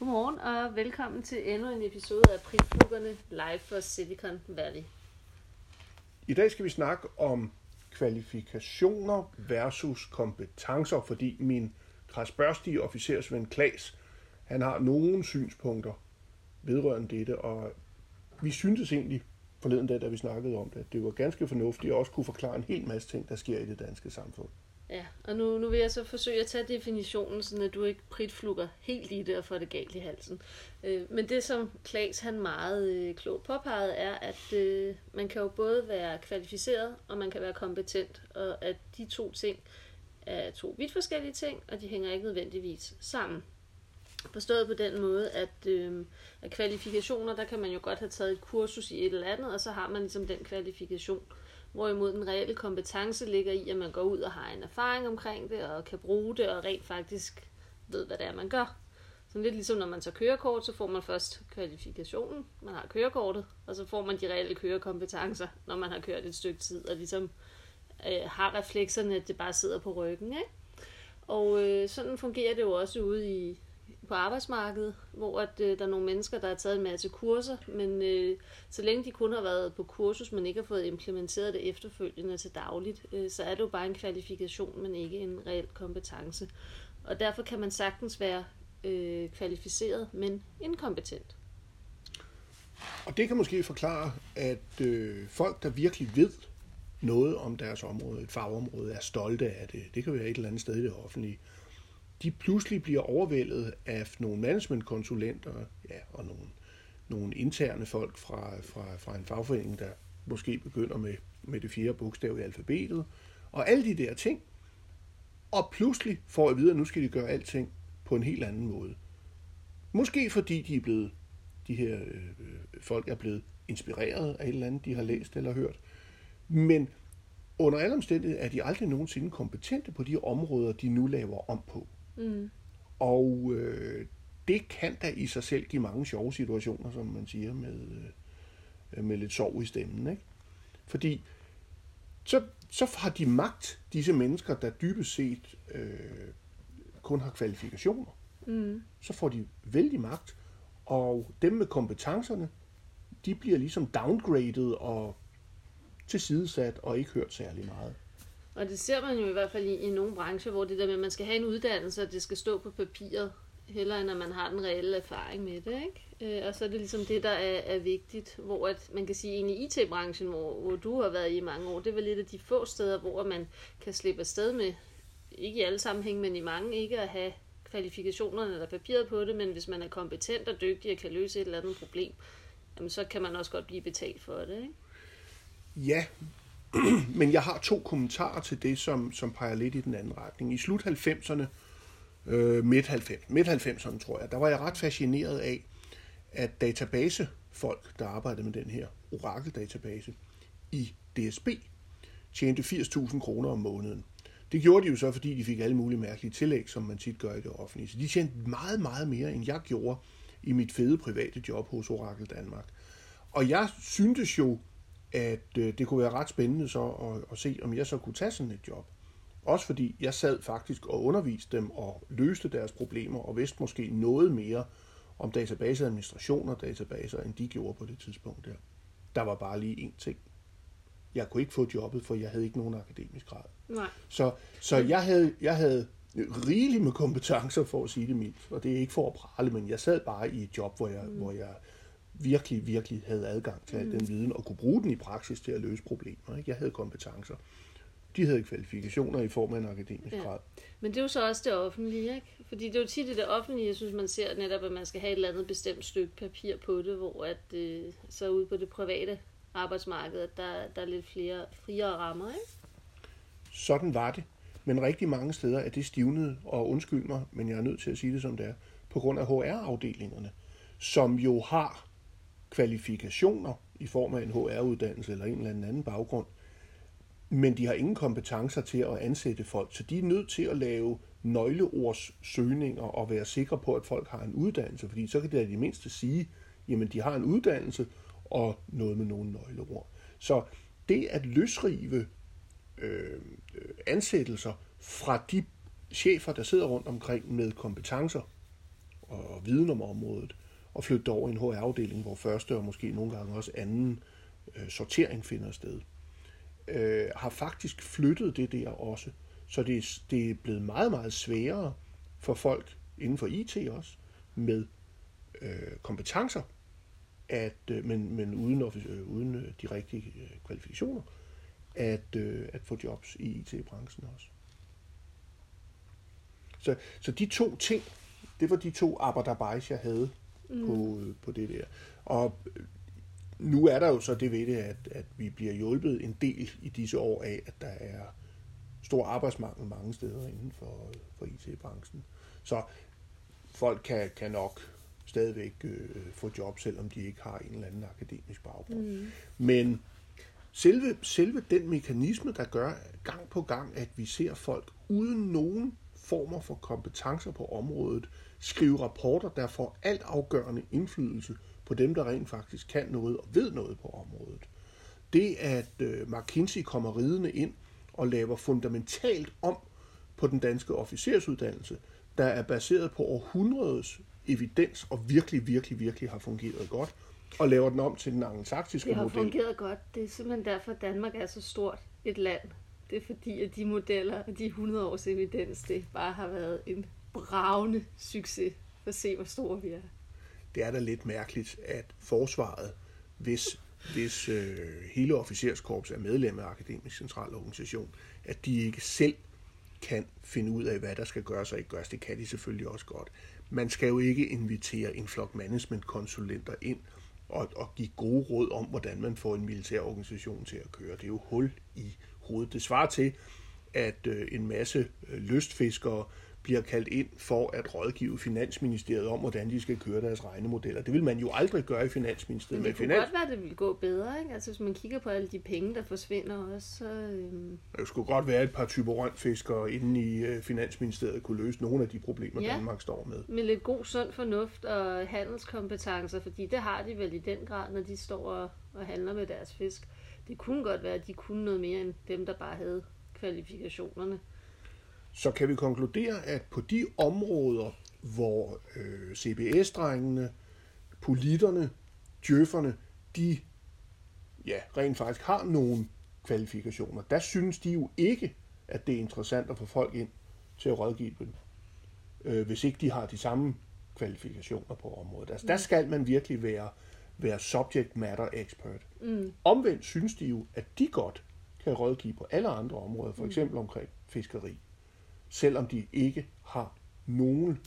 Godmorgen og velkommen til endnu en episode af Prisfluggerne live for Silicon Valley. I dag skal vi snakke om kvalifikationer versus kompetencer, fordi min krasbørstige officersven Klaas, han har nogle synspunkter vedrørende dette, og vi syntes egentlig forleden dag, da vi snakkede om det, at det var ganske fornuftigt og også kunne forklare en hel masse ting, der sker i det danske samfund. Ja, og nu, nu vil jeg så forsøge at tage definitionen, så at du ikke pritflukker helt i det og får det galt i halsen. Øh, men det, som Klaas han meget øh, klogt påpegede, er, at øh, man kan jo både være kvalificeret, og man kan være kompetent, og at de to ting er to vidt forskellige ting, og de hænger ikke nødvendigvis sammen. Forstået på den måde, at, øh, at kvalifikationer, der kan man jo godt have taget et kursus i et eller andet, og så har man ligesom den kvalifikation. Hvorimod den reelle kompetence ligger i, at man går ud og har en erfaring omkring det, og kan bruge det, og rent faktisk ved, hvad det er, man gør. Så lidt ligesom når man tager kørekort, så får man først kvalifikationen, man har kørekortet, og så får man de reelle kørekompetencer, når man har kørt et stykke tid, og ligesom øh, har reflekserne, at det bare sidder på ryggen. Ikke? Og øh, sådan fungerer det jo også ude i, på arbejdsmarkedet, hvor at, øh, der er nogle mennesker, der har taget en masse kurser, men øh, så længe de kun har været på kursus, men ikke har fået implementeret det efterfølgende til dagligt, øh, så er det jo bare en kvalifikation, men ikke en reel kompetence. Og derfor kan man sagtens være øh, kvalificeret, men inkompetent. Og det kan måske forklare, at øh, folk, der virkelig ved noget om deres område, et fagområde, er stolte af det. Det kan være et eller andet sted i det offentlige de pludselig bliver overvældet af nogle managementkonsulenter ja, og nogle, nogle interne folk fra, fra, fra en fagforening, der måske begynder med, med det fjerde bogstav i alfabetet, og alle de der ting. Og pludselig får jeg videre, at nu skal de gøre alting på en helt anden måde. Måske fordi de er blevet, de her øh, folk er blevet inspireret af et eller andet, de har læst eller hørt. Men under alle omstændigheder er de aldrig nogensinde kompetente på de områder, de nu laver om på. Mm. Og øh, det kan da i sig selv give mange sjove situationer, som man siger, med, øh, med lidt sorg i stemmen. Ikke? Fordi så, så har de magt, disse mennesker, der dybest set øh, kun har kvalifikationer. Mm. Så får de vældig magt, og dem med kompetencerne, de bliver ligesom downgraded og tilsidesat og ikke hørt særlig meget. Og det ser man jo i hvert fald i, i nogle brancher, hvor det der med, at man skal have en uddannelse, og det skal stå på papiret, heller end at man har den reelle erfaring med det. Ikke? Øh, og så er det ligesom det, der er, er vigtigt, hvor at man kan sige, at i IT-branchen, hvor, hvor du har været i mange år, det var lidt af de få steder, hvor man kan slippe afsted med, ikke i alle sammenhæng, men i mange, ikke at have kvalifikationerne eller papiret på det, men hvis man er kompetent og dygtig og kan løse et eller andet problem, jamen så kan man også godt blive betalt for det. Ikke? Ja, Men jeg har to kommentarer til det, som, som peger lidt i den anden retning. I slut 90'erne, øh, midt 90, midt 90'erne tror jeg, der var jeg ret fascineret af, at databasefolk, der arbejdede med den her Oracle-database i DSB, tjente 80.000 kroner om måneden. Det gjorde de jo så, fordi de fik alle mulige mærkelige tillæg, som man tit gør i det offentlige. Så de tjente meget, meget mere, end jeg gjorde i mit fede private job hos Oracle Danmark. Og jeg syntes jo, at øh, det kunne være ret spændende så at, at se, om jeg så kunne tage sådan et job. Også fordi jeg sad faktisk og underviste dem og løste deres problemer og vidste måske noget mere om databaseadministration og databaser, end de gjorde på det tidspunkt der. Der var bare lige én ting. Jeg kunne ikke få jobbet, for jeg havde ikke nogen akademisk grad. Nej. Så, så jeg, havde, jeg havde rigeligt med kompetencer, for at sige det mildt. Og det er ikke for at prale, men jeg sad bare i et job, hvor jeg, mm. hvor jeg virkelig, virkelig havde adgang til mm. den viden og kunne bruge den i praksis til at løse problemer. Ikke? Jeg havde kompetencer. De havde kvalifikationer i form af en akademisk ja. grad. Men det er jo så også det offentlige, ikke? Fordi det er jo tit i det offentlige, jeg synes, man ser netop, at man skal have et eller andet bestemt stykke papir på det, hvor at, øh, så ude på det private arbejdsmarked, at der, der er lidt flere friere rammer, ikke? Sådan var det. Men rigtig mange steder er det stivnet, og undskyld mig, men jeg er nødt til at sige det som det er, på grund af HR-afdelingerne, som jo har kvalifikationer i form af en HR-uddannelse eller en eller anden baggrund, men de har ingen kompetencer til at ansætte folk, så de er nødt til at lave nøgleordssøgninger og være sikre på, at folk har en uddannelse, fordi så kan det i det mindste sige, jamen de har en uddannelse og noget med nogle nøgleord. Så det at løsrive øh, ansættelser fra de chefer, der sidder rundt omkring med kompetencer, og, og viden om området, og flytte det over i en HR-afdeling, hvor første og måske nogle gange også anden øh, sortering finder sted, øh, har faktisk flyttet det der også. Så det det er blevet meget, meget sværere for folk inden for IT også, med øh, kompetencer, at, øh, men, men uden, øh, uden øh, de rigtige øh, kvalifikationer, at, øh, at få jobs i IT-branchen også. Så, så de to ting, det var de to arbejderbejs, jeg havde mm. på, på det der. Og øh, nu er der jo så det ved det, at, at vi bliver hjulpet en del i disse år af, at der er stor arbejdsmangel mange steder inden for, for IT-branchen. Så folk kan, kan nok stadigvæk øh, få job, selvom de ikke har en eller anden akademisk baggrund. Mm. Men selve, selve den mekanisme, der gør gang på gang, at vi ser folk uden nogen former for kompetencer på området, skrive rapporter, der får alt afgørende indflydelse på dem, der rent faktisk kan noget og ved noget på området. Det, at øh, McKinsey kommer ridende ind og laver fundamentalt om på den danske officersuddannelse, der er baseret på århundredes evidens og virkelig, virkelig, virkelig har fungeret godt, og laver den om til den angelsaksiske model. Det har model. fungeret godt. Det er simpelthen derfor, at Danmark er så stort et land. Det er fordi, at de modeller og de 100 års evidens, det bare har været en bravende succes. For at se, hvor store vi er. Det er da lidt mærkeligt, at forsvaret, hvis, hvis øh, hele officerskorps er medlem af Akademisk Central Organisation, at de ikke selv kan finde ud af, hvad der skal gøres og ikke gøres. Det kan de selvfølgelig også godt. Man skal jo ikke invitere en flok management-konsulenter ind og, og give gode råd om, hvordan man får en militær organisation til at køre. Det er jo hul i hovedet. Det svarer til, at øh, en masse øh, lystfiskere bliver kaldt ind for at rådgive Finansministeriet om, hvordan de skal køre deres regnemodeller. Det vil man jo aldrig gøre i Finansministeriet. Men det kunne finans... godt være, at det ville gå bedre. Ikke? Altså hvis man kigger på alle de penge, der forsvinder også. Så, øhm... Det skulle godt være, at et par typerønfiskere inde i uh, Finansministeriet kunne løse nogle af de problemer, ja, Danmark står med. med lidt god sund fornuft og handelskompetencer, fordi det har de vel i den grad, når de står og, og handler med deres fisk. Det kunne godt være, at de kunne noget mere end dem, der bare havde kvalifikationerne så kan vi konkludere, at på de områder, hvor øh, CBS-drengene, politterne, djøfferne, de ja, rent faktisk har nogle kvalifikationer, der synes de jo ikke, at det er interessant at få folk ind til at rådgive dem, øh, hvis ikke de har de samme kvalifikationer på området. Altså, mm. der skal man virkelig være, være subject matter expert. Mm. Omvendt synes de jo, at de godt kan rådgive på alle andre områder, for mm. eksempel omkring fiskeri selvom de ikke har nogen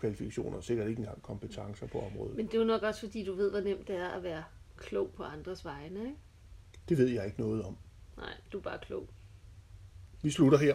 kvalifikationer, sikkert ikke engang kompetencer på området. Men det er jo nok også, fordi du ved, hvor nemt det er at være klog på andres vegne, ikke? Det ved jeg ikke noget om. Nej, du er bare klog. Vi slutter her.